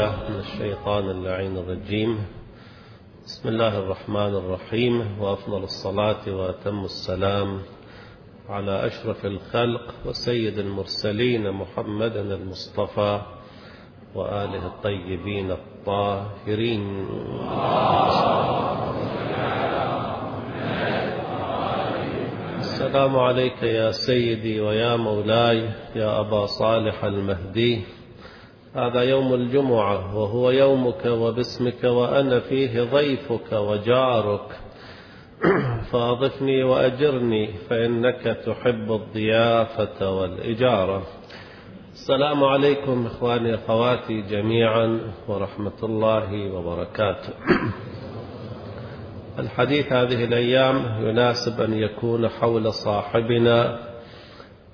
بالله من الشيطان اللعين الرجيم. بسم الله الرحمن الرحيم. وأفضل الصلاة وأتم السلام على أشرف الخلق وسيد المرسلين محمد المصطفى وآله الطيبين الطاهرين. السلام عليك يا سيدي ويا مولاي يا أبا صالح المهدي. هذا يوم الجمعة وهو يومك وباسمك وأنا فيه ضيفك وجارك. فأضفني وأجرني فإنك تحب الضيافة والإجارة. السلام عليكم إخواني أخواتي جميعا ورحمة الله وبركاته. الحديث هذه الأيام يناسب أن يكون حول صاحبنا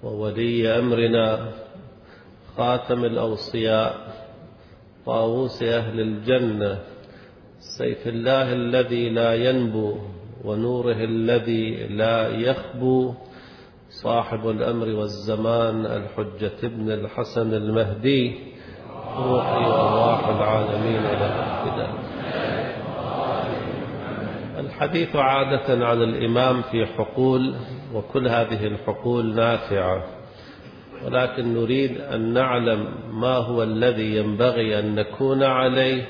وولي أمرنا. خاتم الأوصياء طاووس أهل الجنة سيف الله الذي لا ينبو ونوره الذي لا يخبو صاحب الأمر والزمان الحجة ابن الحسن المهدي روحي وأرواح العالمين إلى الابتداء الحديث عادة عن الإمام في حقول وكل هذه الحقول نافعة. ولكن نريد أن نعلم ما هو الذي ينبغي أن نكون عليه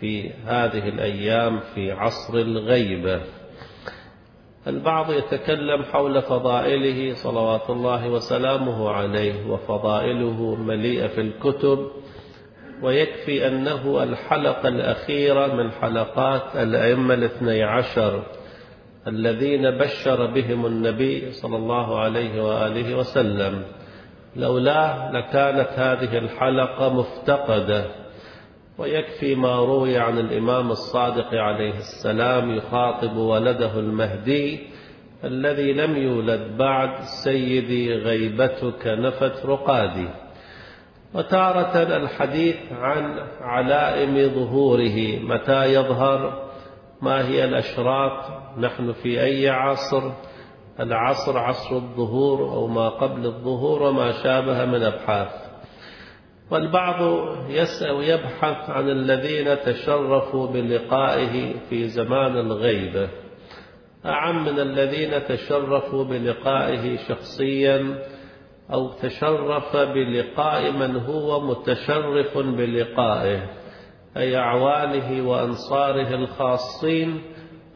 في هذه الأيام في عصر الغيبة. البعض يتكلم حول فضائله صلوات الله وسلامه عليه وفضائله مليئة في الكتب ويكفي أنه الحلقة الأخيرة من حلقات الأئمة الاثني عشر الذين بشر بهم النبي صلى الله عليه وآله وسلم. لولاه لكانت هذه الحلقة مفتقدة. ويكفي ما روي عن الإمام الصادق عليه السلام يخاطب ولده المهدي الذي لم يولد بعد سيدي غيبتك نفت رقادي. وتارة الحديث عن علائم ظهوره متى يظهر ما هي الأشراط نحن في أي عصر العصر عصر الظهور أو ما قبل الظهور وما شابه من أبحاث. والبعض يسأل ويبحث عن الذين تشرفوا بلقائه في زمان الغيبة أعم من الذين تشرفوا بلقائه شخصيا أو تشرف بلقاء من هو متشرف بلقائه أي أعوانه وأنصاره الخاصين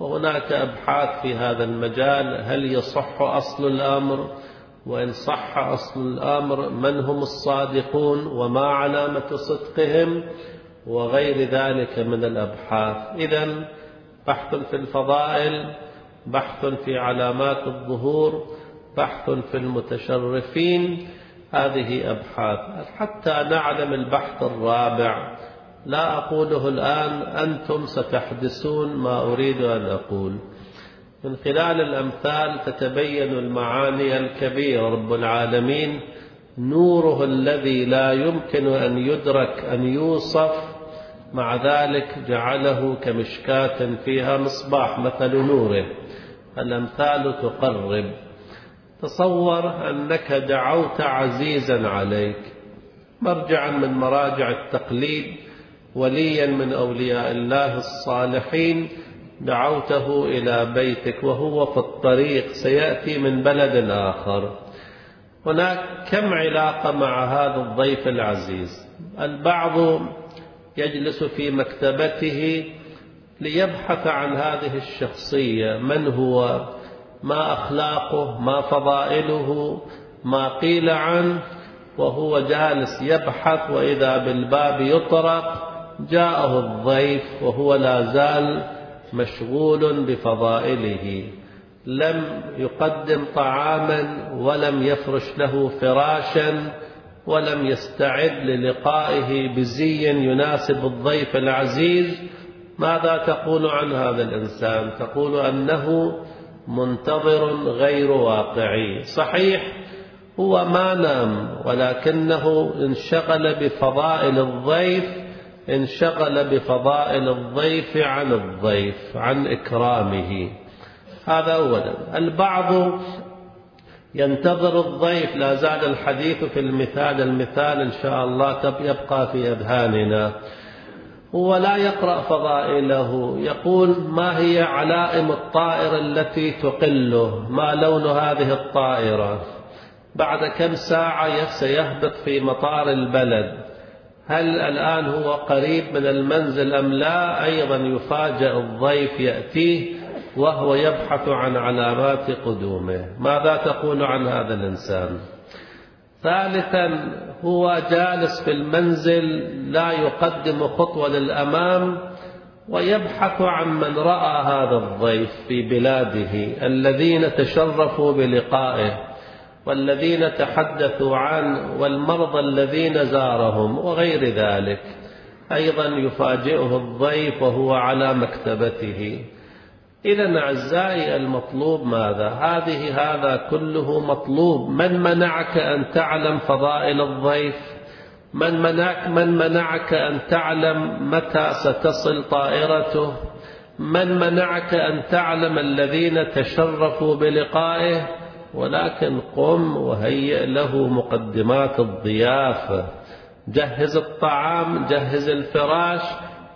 وهناك أبحاث في هذا المجال هل يصح أصل الأمر؟ وإن صح أصل الأمر من هم الصادقون؟ وما علامة صدقهم؟ وغير ذلك من الأبحاث. إذا بحث في الفضائل بحث في علامات الظهور بحث في المتشرفين هذه أبحاث. حتى نعلم البحث الرابع لا أقوله الآن أنتم ستحدثون ما أريد أن أقول. من خلال الأمثال تتبين المعاني الكبيرة رب العالمين نوره الذي لا يمكن أن يدرك أن يوصف مع ذلك جعله كمشكاة فيها مصباح مثل نوره. الأمثال تقرب. تصور أنك دعوت عزيزا عليك. مرجعا من مراجع التقليد وليا من أولياء الله الصالحين دعوته إلى بيتك وهو في الطريق سيأتي من بلد آخر. هناك كم علاقة مع هذا الضيف العزيز؟ البعض يجلس في مكتبته ليبحث عن هذه الشخصية من هو؟ ما أخلاقه؟ ما فضائله؟ ما قيل عنه؟ وهو جالس يبحث وإذا بالباب يطرق جاءه الضيف وهو لا زال مشغول بفضائله. لم يقدم طعاما ولم يفرش له فراشا ولم يستعد للقائه بزي يناسب الضيف العزيز. ماذا تقول عن هذا الإنسان؟ تقول أنه منتظر غير واقعي صحيح هو ما نام ولكنه انشغل بفضائل الضيف انشغل بفضائل الضيف عن الضيف عن إكرامه. هذا أولا. البعض ينتظر الضيف لا زال الحديث في المثال المثال إن شاء الله يبقى في أذهاننا. هو لا يقرأ فضائله. يقول ما هي علائم الطائر التي تقله؟ ما لون هذه الطائرة؟ بعد كم ساعة سيهبط في مطار البلد. هل الآن هو قريب من المنزل أم لا؟ أيضا يفاجأ الضيف يأتيه وهو يبحث عن علامات قدومه. ماذا تقول عن هذا الإنسان؟ ثالثا هو جالس في المنزل لا يقدم خطوة للأمام ويبحث عن من رأى هذا الضيف في بلاده الذين تشرفوا بلقائه. والذين تحدثوا عنه والمرضى الذين زارهم وغير ذلك. أيضا يفاجئه الضيف وهو على مكتبته. إذا أعزائي المطلوب ماذا؟ هذه هذا كله مطلوب. من منعك أن تعلم فضائل الضيف؟ من منعك, من منعك أن تعلم متى ستصل طائرته؟ من منعك أن تعلم الذين تشرفوا بلقائه؟ ولكن قم وهيئ له مقدمات الضيافة. جهز الطعام جهز الفراش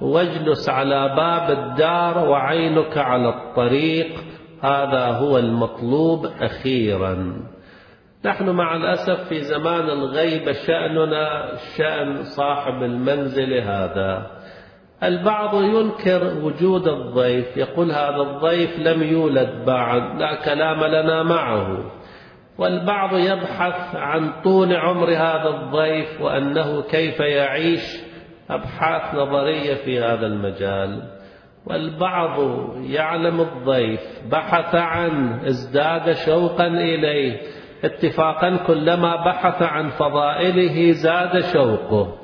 واجلس على باب الدار وعينك على الطريق. هذا هو المطلوب أخيرا. نحن مع الأسف في زمان الغيبة شأننا شأن صاحب المنزل هذا. البعض ينكر وجود الضيف يقول هذا الضيف لم يولد بعد لا كلام لنا معه. والبعض يبحث عن طول عمر هذا الضيف وأنه كيف يعيش أبحاث نظرية في هذا المجال. والبعض يعلم الضيف بحث عنه ازداد شوقا إليه. اتفاقا كلما بحث عن فضائله زاد شوقه.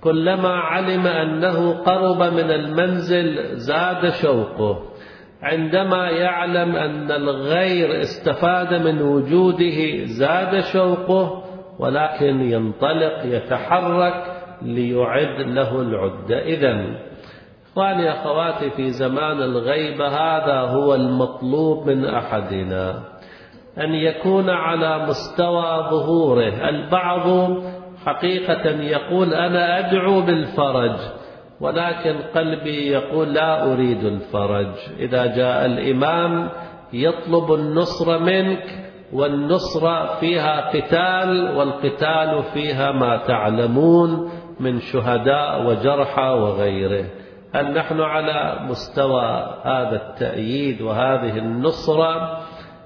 كلما علم أنه قرب من المنزل زاد شوقه. عندما يعلم أن الغير استفاد من وجوده زاد شوقه ولكن ينطلق يتحرك ليعد له العدة إذا إخواني أخواتي في زمان الغيبة هذا هو المطلوب من أحدنا أن يكون على مستوى ظهوره. البعض حقيقة يقول أنا أدعو بالفرج ولكن قلبي يقول لا أريد الفرج. إذا جاء الإمام يطلب النصر منك والنصرة فيها قتال والقتال فيها ما تعلمون من شهداء وجرحى وغيره. هل نحن على مستوى هذا التأييد وهذه النصرة؟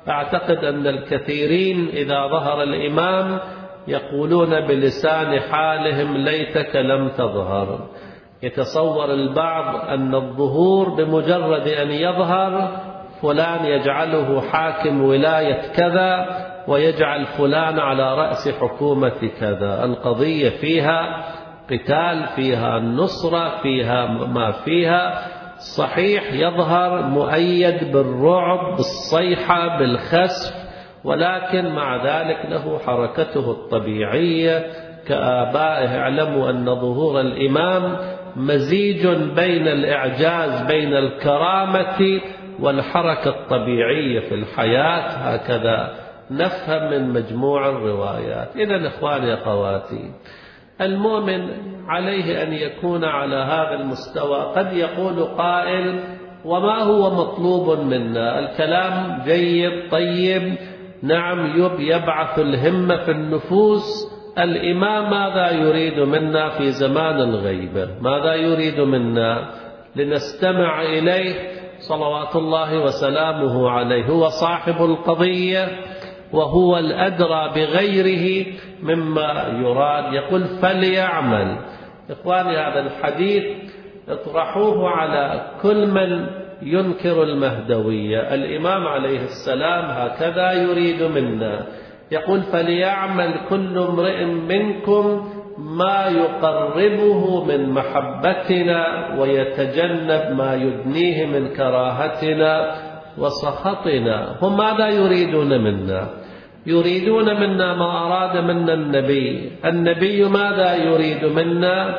أعتقد أن الكثيرين إذا ظهر الإمام يقولون بلسان حالهم ليتك لم تظهر. يتصور البعض أن الظهور بمجرد أن يظهر فلان يجعله حاكم ولاية كذا ويجعل فلان على رأس حكومة كذا. القضية فيها قتال فيها النصرة فيها ما فيها. صحيح يظهر مؤيد بالرعب بالصيحة بالخسف ولكن مع ذلك له حركته الطبيعية كآبائه. اعلموا أن ظهور الإمام مزيج بين الإعجاز بين الكرامة والحركة الطبيعية في الحياة. هكذا نفهم من مجموع الروايات. إذا إخواني أخواتي المؤمن عليه أن يكون على هذا المستوى قد يقول قائل وما هو مطلوب منا؟ الكلام جيد طيب نعم يب يبعث الهمة في النفوس. الإمام ماذا يريد منا في زمان الغيبة ماذا يريد منا؟ لنستمع إليه صلوات الله وسلامه عليه. هو صاحب القضية وهو الأدرى بغيره مما يراد. يقول فليعمل. إخواني هذا الحديث اطرحوه على كل من ينكر المهدوية. الإمام عليه السلام هكذا يريد منا. يقول فليعمل كل امرئ منكم ما يقربه من محبتنا ويتجنب ما يدنيه من كراهتنا وسخطنا. هم ماذا يريدون منا؟ يريدون منا ما أراد منا النبي. النبي ماذا يريد منا؟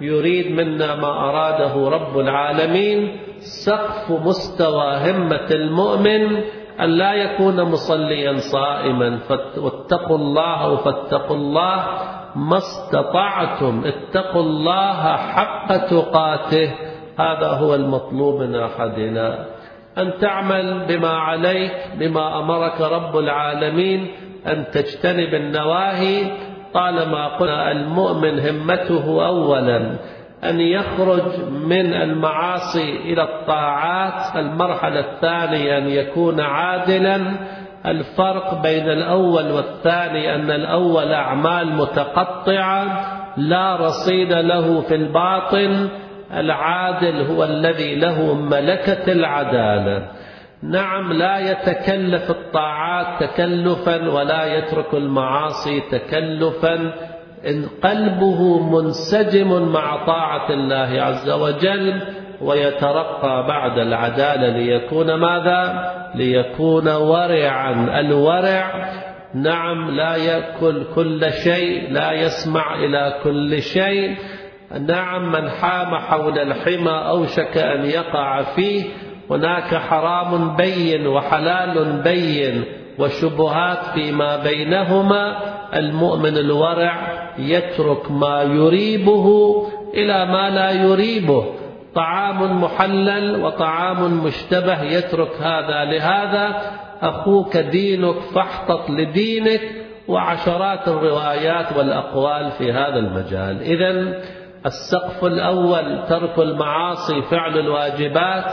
يريد منا ما أراده رب العالمين. سقف مستوى همة المؤمن أن لا يكون مصليا صائما. واتقوا الله فاتقوا الله ما استطعتم. اتقوا الله حق تقاته. هذا هو المطلوب من أحدنا. أن تعمل بما عليك بما أمرك رب العالمين. أن تجتنب النواهي. طالما قلنا المؤمن همته أولا. أن يخرج من المعاصي إلى الطاعات. المرحلة الثانية أن يكون عادلا. الفرق بين الأول والثاني أن الأول أعمال متقطعة لا رصيد له في الباطن. العادل هو الذي له ملكة العدالة. نعم لا يتكلف الطاعات تكلفا ولا يترك المعاصي تكلفا. إن قلبه منسجم مع طاعة الله عز وجل ويترقى بعد العدالة ليكون ماذا؟ ليكون ورعا. الورع نعم لا يأكل كل شيء لا يسمع إلى كل شيء. نعم من حام حول الحمى أوشك أن يقع فيه هناك حرام بين وحلال بين وشبهات فيما بينهما. المؤمن الورع يترك ما يريبه إلى ما لا يريبه. طعام محلل وطعام مشتبه يترك هذا لهذا. أخوك دينك فاحتط لدينك وعشرات الروايات والأقوال في هذا المجال. إذا السقف الأول ترك المعاصي فعل الواجبات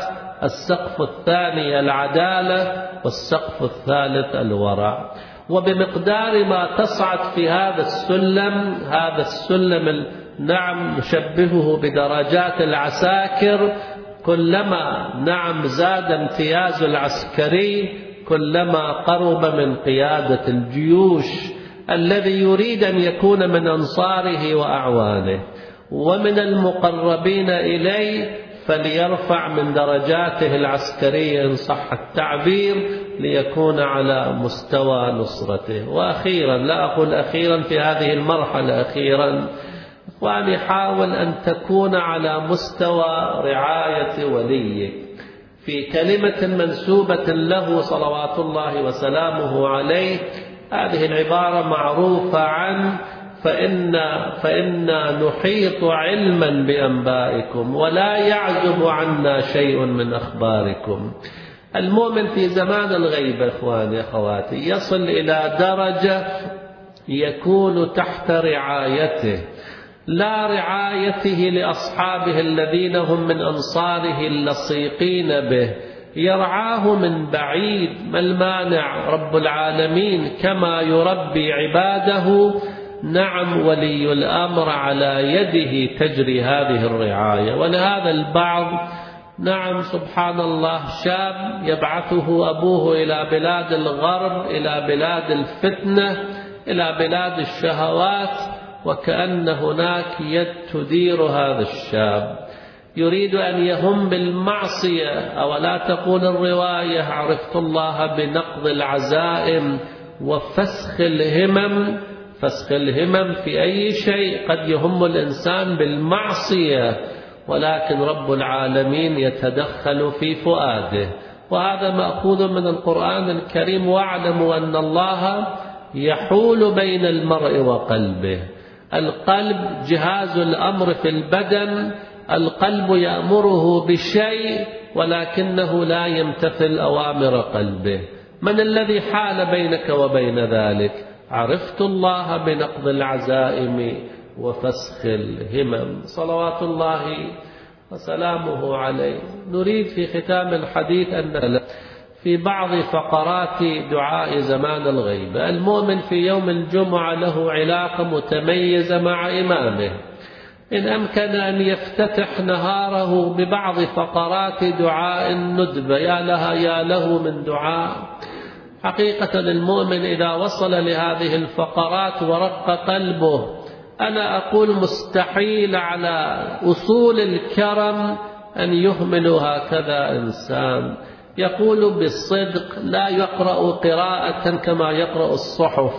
السقف الثاني العدالة والسقف الثالث الورع. وبمقدار ما تصعد في هذا السلم هذا السلم نعم نشبهه بدرجات العساكر كلما نعم زاد امتياز العسكري كلما قرب من قيادة الجيوش الذي يريد أن يكون من أنصاره وأعوانه. ومن المقربين إليه فليرفع من درجاته العسكرية إن صح التعبير ليكون على مستوى نصرته. وأخيرا لا أقول أخيرا في هذه المرحلة أخيرا إخواني حاول أن تكون على مستوى رعاية وليك. في كلمة منسوبة له صلوات الله وسلامه عليه هذه العبارة معروفة عن فإن فإنا نحيط علما بأنبائكم ولا يعزب عنا شيء من أخباركم. المؤمن في زمان الغيبة إخواني أخواتي يصل إلى درجة يكون تحت رعايته لا رعايته لأصحابه الذين هم من أنصاره اللصيقين به. يرعاه من بعيد ما المانع؟ رب العالمين كما يربي عباده نعم ولي الأمر على يده تجري هذه الرعاية. ولهذا البعض نعم سبحان الله شاب يبعثه أبوه إلى بلاد الغرب إلى بلاد الفتنة إلى بلاد الشهوات وكأن هناك يد تدير هذا الشاب. يريد أن يهم بالمعصية. أولا تقول الرواية عرفت الله بنقض العزائم وفسخ الهمم. فسخ الهمم في أي شيء. قد يهم الإنسان بالمعصية ولكن رب العالمين يتدخل في فؤاده. وهذا مأخوذ من القرآن الكريم. واعلموا أن الله يحول بين المرء وقلبه. القلب جهاز الأمر في البدن. القلب يأمره بشيء ولكنه لا يمتثل أوامر قلبه. من الذي حال بينك وبين ذلك؟ عرفت الله بنقض العزائم وفسخ الهمم. صلوات الله وسلامه عليه. نريد في ختام الحديث أن في بعض فقرات دعاء زمان الغيبة المؤمن في يوم الجمعة له علاقة متميزة مع إمامه. إن أمكن أن يفتتح نهاره ببعض فقرات دعاء الندبة يا لها يا له من دعاء. حقيقة المؤمن إذا وصل لهذه الفقرات ورق قلبه أنا أقول مستحيل على أصول الكرم أن يهمل هكذا إنسان. يقول بالصدق لا يقرأ قراءة كما يقرأ الصحف.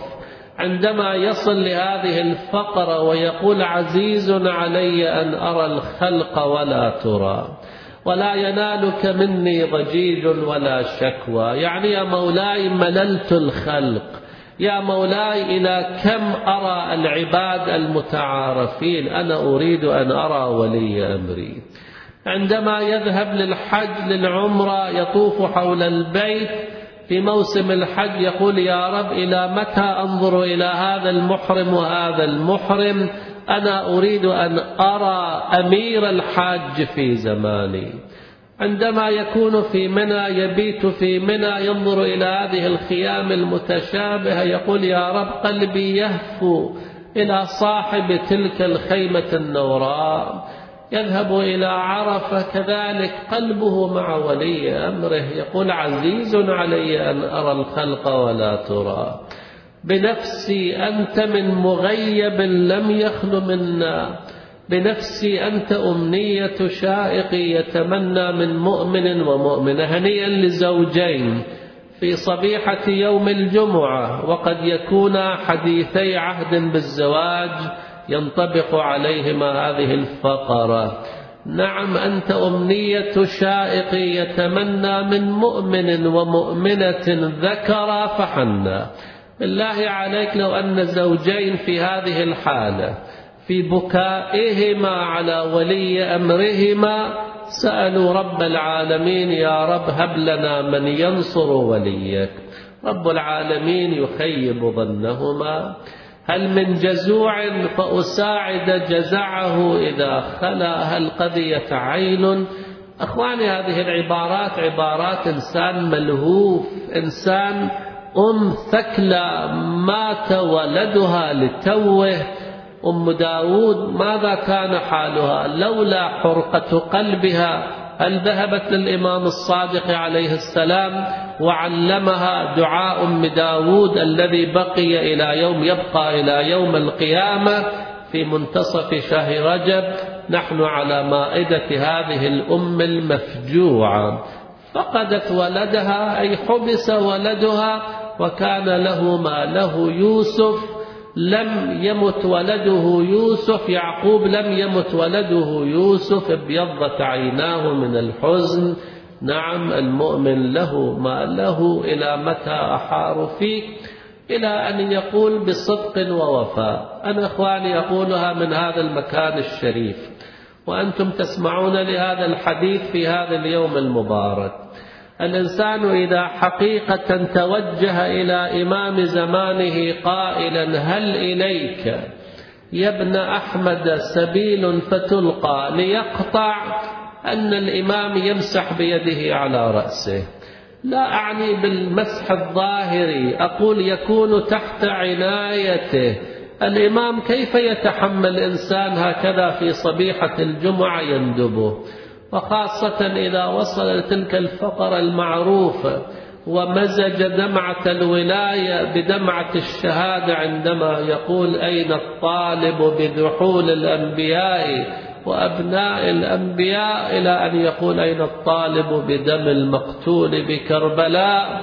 عندما يصل لهذه الفقرة ويقول عزيز علي أن أرى الخلق ولا ترى. ولا ينالك مني ضجيج ولا شكوى. يعني يا مولاي مللت الخلق. يا مولاي إلى كم أرى العباد المتعارفين. أنا أريد أن أرى ولي أمري. عندما يذهب للحج للعمرة يطوف حول البيت في موسم الحج يقول يا رب إلى متى أنظر إلى هذا المحرم وهذا المحرم؟ أنا أريد أن أرى أمير الحاج في زماني. عندما يكون في منى يبيت في منى ينظر إلى هذه الخيام المتشابهة يقول يا رب قلبي يهفو إلى صاحب تلك الخيمة النوراء يذهب إلى عرفة كذلك قلبه مع ولي أمره. يقول عزيز علي أن أرى الخلق ولا ترى. بنفسي أنت من مغيب لم يخل منا. بنفسي أنت أمنية شائق يتمنى من مؤمن ومؤمنة. هنيئا لزوجين في صبيحة يوم الجمعة وقد يكونا حديثي عهد بالزواج ينطبق عليهما هذه الفقرة. نعم أنت أمنية شائق يتمنى من مؤمن ومؤمنة ذكر فحنا بالله عليك لو أن زوجين في هذه الحالة في بكائهما على ولي أمرهما سألوا رب العالمين يا رب هب لنا من ينصر وليك رب العالمين يخيب ظنهما هل من جزوع فأساعد جزعه إذا خلا هل قضيت عين أخواني هذه العبارات عبارات إنسان ملهوف إنسان أم ثكلى مات ولدها لتوه. أم داود ماذا كان حالها؟ لولا حرقة قلبها هل ذهبت للإمام الصادق عليه السلام وعلمها دعاء أم داود الذي بقي إلى يوم يبقى إلى يوم القيامة في منتصف شهر رجب؟ نحن على مائدة هذه الأم المفجوعة. فقدت ولدها أي حبس ولدها وكان له ما له يوسف لم يمت ولده يوسف. يعقوب لم يمت ولده يوسف ابيضت عيناه من الحزن. نعم المؤمن له ما له إلى متى أحار فيك؟ إلى أن يقول بصدق ووفاء. أنا إخواني أقولها من هذا المكان الشريف وأنتم تسمعون لهذا الحديث في هذا اليوم المبارك. الإنسان إذا حقيقة توجه إلى إمام زمانه قائلا هل إليك؟ يا ابن أحمد سبيل فتلقى ليقطع أن الإمام يمسح بيده على رأسه. لا أعني بالمسح الظاهري أقول يكون تحت عنايته. الإمام كيف يتحمل إنسان هكذا في صبيحة الجمعة يندبه؟ وخاصة إذا وصل تلك الفقرة المعروفة ومزج دمعة الولاية بدمعة الشهادة عندما يقول أين الطالب بذحول الأنبياء وأبناء الأنبياء إلى أن يقول أين الطالب بدم المقتول بكربلاء؟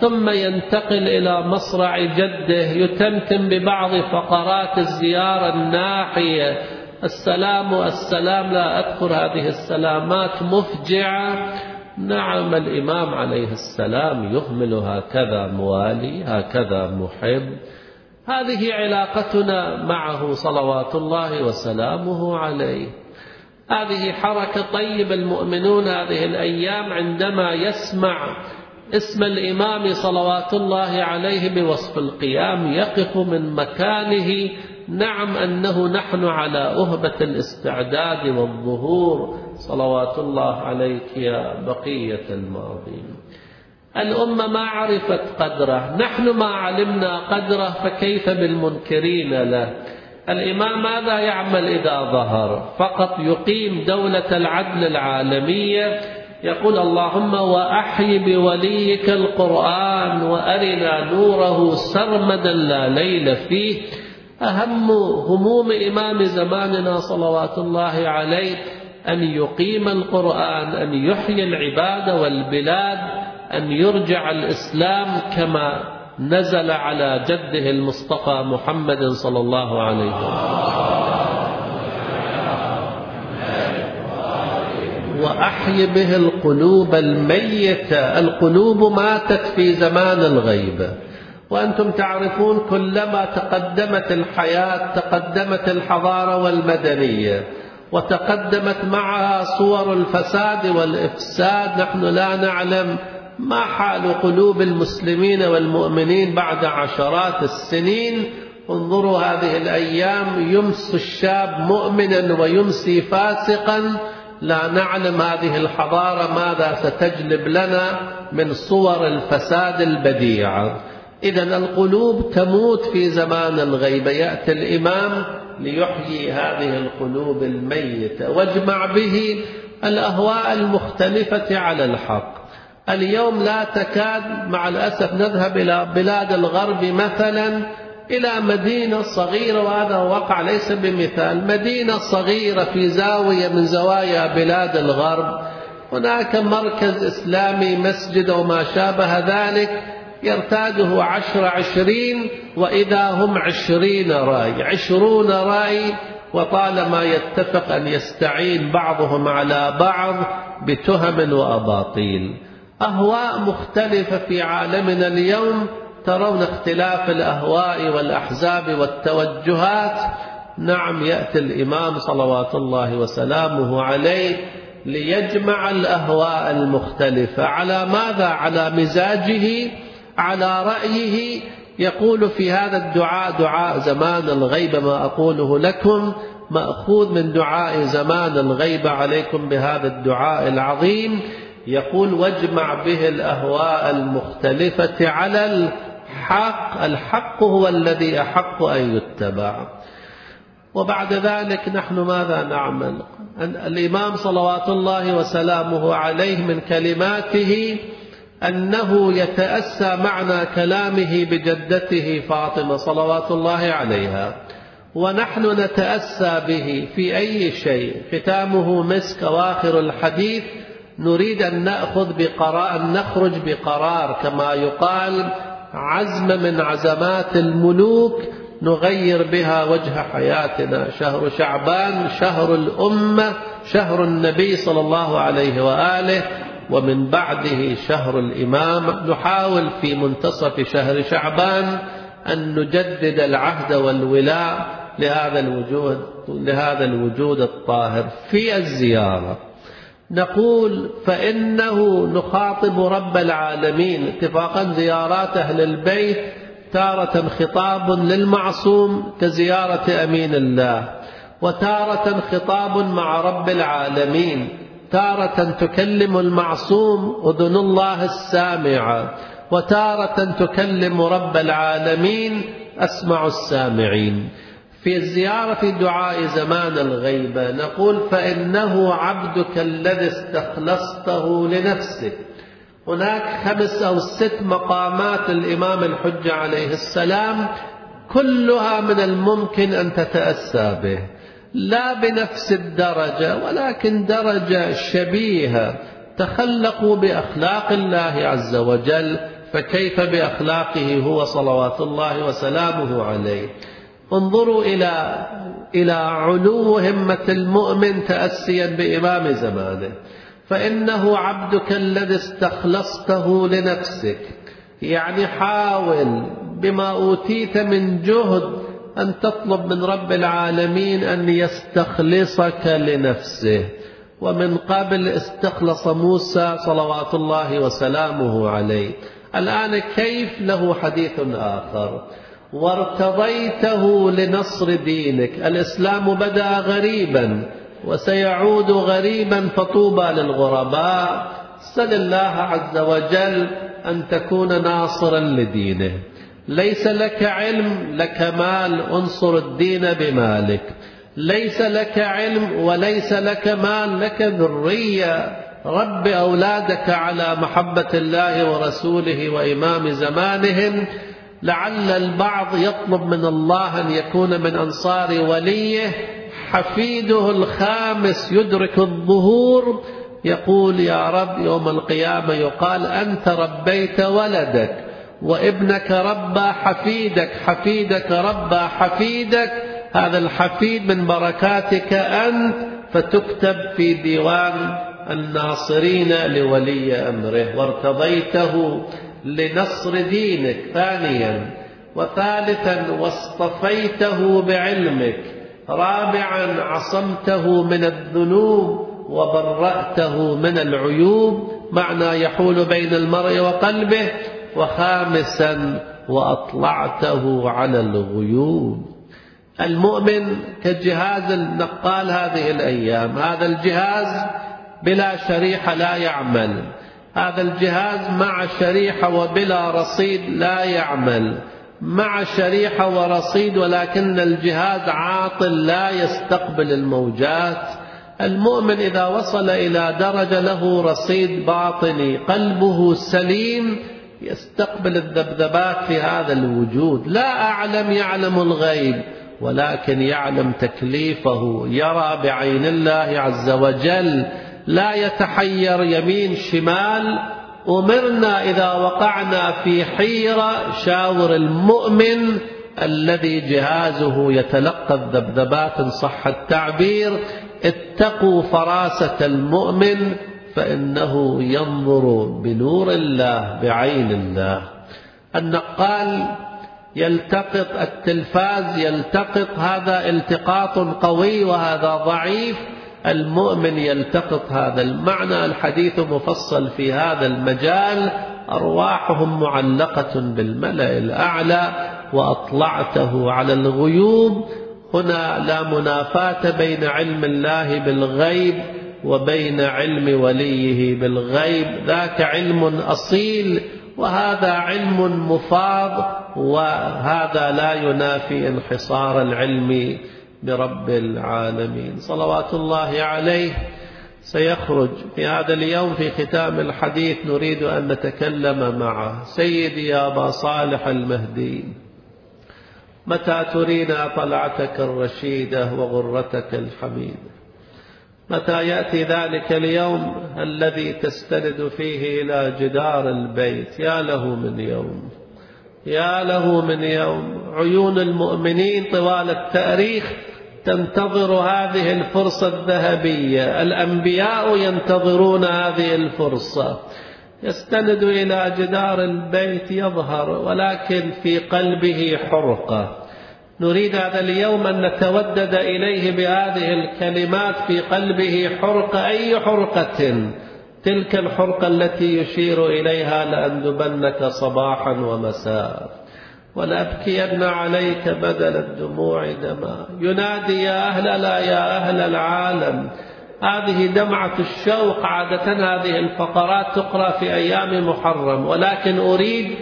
ثم ينتقل إلى مصرع جده يتمتم ببعض فقرات الزيارة الناحية السلام السلام لا أذكر هذه السلامات مفجعة. نعم الإمام عليه السلام يهمل هكذا موالي هكذا محب. هذه علاقتنا معه صلوات الله وسلامه عليه. هذه حركة طيب المؤمنون هذه الأيام عندما يسمع اسم الإمام صلوات الله عليه بوصف القيام يقف من مكانه نعم أنه نحن على أهبة الاستعداد والظهور. صلوات الله عليك يا بقية الماضين الأمة ما عرفت قدره. نحن ما علمنا قدره فكيف بالمنكرين له؟ الإمام ماذا يعمل إذا ظهر؟ فقط يقيم دولة العدل العالمية. يقول اللهم وأحي بوليك القرآن وأرنا نوره سرمدا لا ليل فيه. أهم هموم إمام زماننا صلوات الله عليه أن يقيم القرآن أن يحيي العباد والبلاد أن يرجع الإسلام كما نزل على جده المصطفى محمد صلى الله عليه وسلم. وأحي به القلوب الميتة القلوب ماتت في زمان الغيبة وأنتم تعرفون كلما تقدمت الحياة تقدمت الحضارة والمدنية وتقدمت معها صور الفساد والإفساد نحن لا نعلم ما حال قلوب المسلمين والمؤمنين بعد عشرات السنين. انظروا هذه الأيام يمس الشاب مؤمنا ويمسي فاسقا. لا نعلم هذه الحضارة ماذا ستجلب لنا من صور الفساد البديعة. إذا القلوب تموت في زمان الغيبة يأتي الإمام ليحيي هذه القلوب الميتة واجمع به الأهواء المختلفة على الحق. اليوم لا تكاد مع الأسف نذهب إلى بلاد الغرب مثلا إلى مدينة صغيرة وهذا وقع ليس بمثال. مدينة صغيرة في زاوية من زوايا بلاد الغرب. هناك مركز إسلامي مسجد وما شابه ذلك. يرتاده عشر عشرين وإذا هم عشرين رأي عشرون رأي وطالما يتفق أن يستعين بعضهم على بعض بتهم وأباطيل. أهواء مختلفة في عالمنا اليوم ترون اختلاف الأهواء والأحزاب والتوجهات. نعم يأتي الإمام صلوات الله وسلامه عليه ليجمع الأهواء المختلفة. على ماذا؟ على مزاجه على رأيه يقول في هذا الدعاء دعاء زمان الغيبة ما أقوله لكم مأخوذ من دعاء زمان الغيبة عليكم بهذا الدعاء العظيم. يقول واجمع به الأهواء المختلفة على الحق الحق هو الذي أحق أن يتبع. وبعد ذلك نحن ماذا نعمل؟ الإمام صلوات الله وسلامه عليه من كلماته أنه يتأسى معنى كلامه بجدته فاطمة صلوات الله عليها. ونحن نتأسى به في أي شيء. ختامه مسك أواخر الحديث. نريد أن نأخذ بقرار أن نخرج بقرار. كما يقال عزم من عزمات الملوك. نغير بها وجه حياتنا. شهر شعبان شهر الأمة شهر النبي صلى الله عليه وآله. ومن بعده شهر الإمام نحاول في منتصف شهر شعبان أن نجدد العهد والولاء لهذا الوجود لهذا الوجود الطاهر في الزيارة. نقول فإنه نخاطب رب العالمين اتفاقا زيارات أهل البيت تارة خطاب للمعصوم كزيارة أمين الله وتارة خطاب مع رب العالمين. تارة تكلم المعصوم أذن الله السامعة وتارة تكلم رب العالمين أسمع السامعين. في الزيارة في دعاء زمان الغيبة نقول فإنه عبدك الذي استخلصته لنفسك هناك خمس أو ست مقامات الإمام الحجة عليه السلام كلها من الممكن أن تتأسى به. لا بنفس الدرجة ولكن درجة شبيهة. تخلقوا بأخلاق الله عز وجل فكيف بأخلاقه هو صلوات الله وسلامه عليه. انظروا إلى إلى علو همة المؤمن تأسيا بإمام زمانه. فإنه عبدك الذي استخلصته لنفسك. يعني حاول بما أوتيت من جهد أن تطلب من رب العالمين أن يستخلصك لنفسه. ومن قبل استخلص موسى صلوات الله وسلامه عليه. الآن كيف له حديث آخر؟ وارتضيته لنصر دينك. الإسلام بدأ غريبا وسيعود غريبا فطوبى للغرباء. سل الله عز وجل أن تكون ناصرا لدينه. ليس لك علم لك مال انصر الدين بمالك. ليس لك علم وليس لك مال لك ذرية. رب أولادك على محبة الله ورسوله وإمام زمانهم. لعل البعض يطلب من الله أن يكون من أنصار وليه. حفيده الخامس يدرك الظهور. يقول يا رب يوم القيامة يقال أنت ربيت ولدك. وابنك ربى حفيدك حفيدك ربى حفيدك. هذا الحفيد من بركاتك أنت فتكتب في ديوان الناصرين لولي أمره. وارتضيته لنصر دينك ثانيا وثالثا واصطفيته بعلمك رابعا عصمته من الذنوب وبرأته من العيوب. معنى يحول بين المرء وقلبه. وخامسا وأطلعته على الغيوب المؤمن كجهاز النقال هذه الأيام. هذا الجهاز بلا شريحة لا يعمل. هذا الجهاز مع شريحة وبلا رصيد لا يعمل. مع شريحة ورصيد ولكن الجهاز عاطل لا يستقبل الموجات. المؤمن إذا وصل إلى درجة له رصيد باطني قلبه سليم يستقبل الذبذبات في هذا الوجود. لا أعلم يعلم الغيب ولكن يعلم تكليفه يرى بعين الله عز وجل. لا يتحير يمين شمال. أمرنا إذا وقعنا في حيرة شاور المؤمن الذي جهازه يتلقى الذبذبات إن صح التعبير. اتقوا فراسة المؤمن. فإنه ينظر بنور الله بعين الله. النقال يلتقط التلفاز يلتقط هذا التقاط قوي وهذا ضعيف. المؤمن يلتقط هذا المعنى الحديث مفصل في هذا المجال. أرواحهم معلقة بالملأ الأعلى وأطلعته على الغيوب. هنا لا منافاة بين علم الله بالغيب وبين علم وليه بالغيب. ذاك علم أصيل وهذا علم مفاض وهذا لا ينافي انحصار العلم برب العالمين. صلوات الله عليه. سيخرج في هذا اليوم في ختام الحديث. نريد أن نتكلم معه سيدي يا أبا صالح المهدي. متى ترينا طلعتك الرشيدة وغرتك الحميدة؟ متى يأتي ذلك اليوم الذي تستند فيه إلى جدار البيت؟ يا له من يوم يا له من يوم. عيون المؤمنين طوال التأريخ تنتظر هذه الفرصة الذهبية. الأنبياء ينتظرون هذه الفرصة. يستند إلى جدار البيت يظهر ولكن في قلبه حرقة. نريد هذا اليوم أن نتودد إليه بهذه الكلمات في قلبه حرقة أي حرقة. تلك الحرقة التي يشير إليها لأندبنك صباحا ومساء. ولأبكين عليك بدل الدموع دما. ينادي يا أهل لا يا أهل العالم. هذه دمعة الشوق عادة هذه الفقرات تقرأ في أيام محرم. ولكن أريد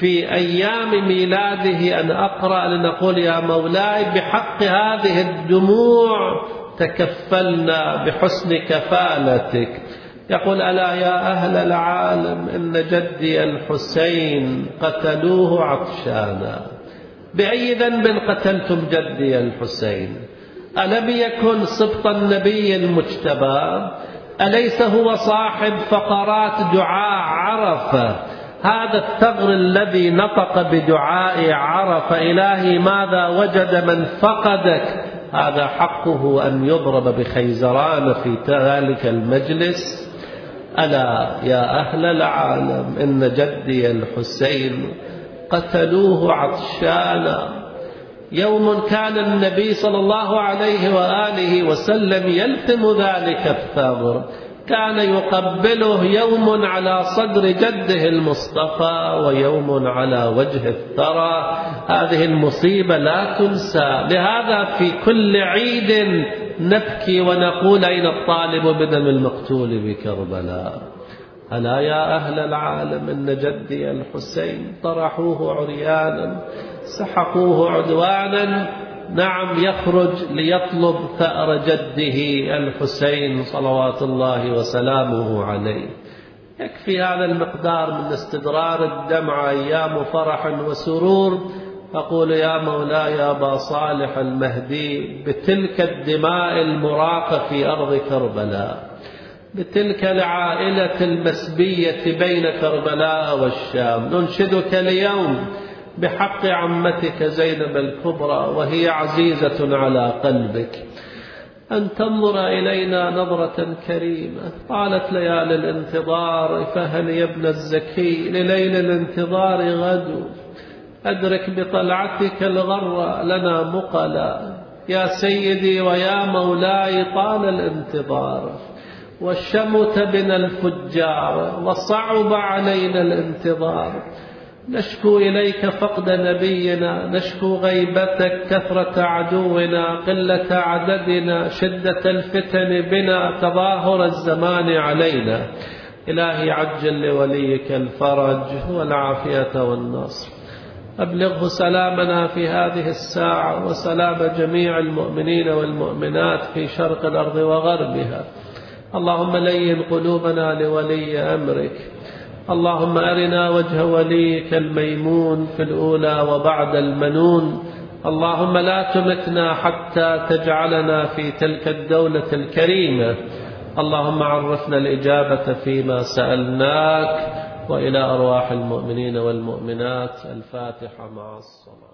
في أيام ميلاده أن أقرأ لنقول يا مولاي بحق هذه الدموع تكفلنا بحسن كفالتك. يقول ألا يا أهل العالم إن جدي الحسين قتلوه عطشانا. بأي ذنب قتلتم جدي الحسين؟ ألم يكن سبط النبي المجتبى؟ أليس هو صاحب فقرات دعاء عرفة؟ هذا الثغر الذي نطق بدعاء عرف إلهي ماذا وجد من فقدك؟ هذا حقه أن يضرب بخيزران في ذلك المجلس. ألا يا أهل العالم إن جدي الحسين قتلوه عطشانا. يوم كان النبي صلى الله عليه وآله وسلم يلتم ذلك الثغر. كان يقبله يوم على صدر جده المصطفى ويوم على وجه الثرى. هذه المصيبة لا تنسى. لهذا في كل عيد نبكي ونقول أين الطالب بدم المقتول بكربلاء؟ ألا يا أهل العالم إن جدي الحسين طرحوه عريانا سحقوه عدوانا نعم يخرج ليطلب ثأر جده الحسين صلوات الله وسلامه عليه. يكفي هذا المقدار من استدرار الدمع أيام فرح وسرور. أقول يا مولاي أبا صالح المهدي بتلك الدماء المراقة في أرض كربلاء بتلك العائلة المسبية بين كربلاء والشام ننشدك اليوم بحق عمتك زينب الكبرى وهي عزيزة على قلبك. أن تنظر إلينا نظرة كريمة. طالت ليالي الانتظار فهل يا ابن الزكي لليل الانتظار غدو أدرك بطلعتك الغر لنا مقلا. يا سيدي ويا مولاي طال الانتظار. والشمت بنا الفجار وصعب علينا الانتظار. نشكو إليك فقد نبينا نشكو غيبتك كثرة عدونا قلة عددنا شدة الفتن بنا تظاهر الزمان علينا. إلهي عجل لوليك الفرج والعافية والنصر. أبلغه سلامنا في هذه الساعة وسلام جميع المؤمنين والمؤمنات في شرق الأرض وغربها. اللهم لين قلوبنا لولي أمرك. اللهم أرنا وجه وليك الميمون في الأولى وبعد المنون. اللهم لا تمتنا حتى تجعلنا في تلك الدولة الكريمة. اللهم عرفنا الإجابة فيما سألناك. وإلى أرواح المؤمنين والمؤمنات. الفاتحة مع الصلاة.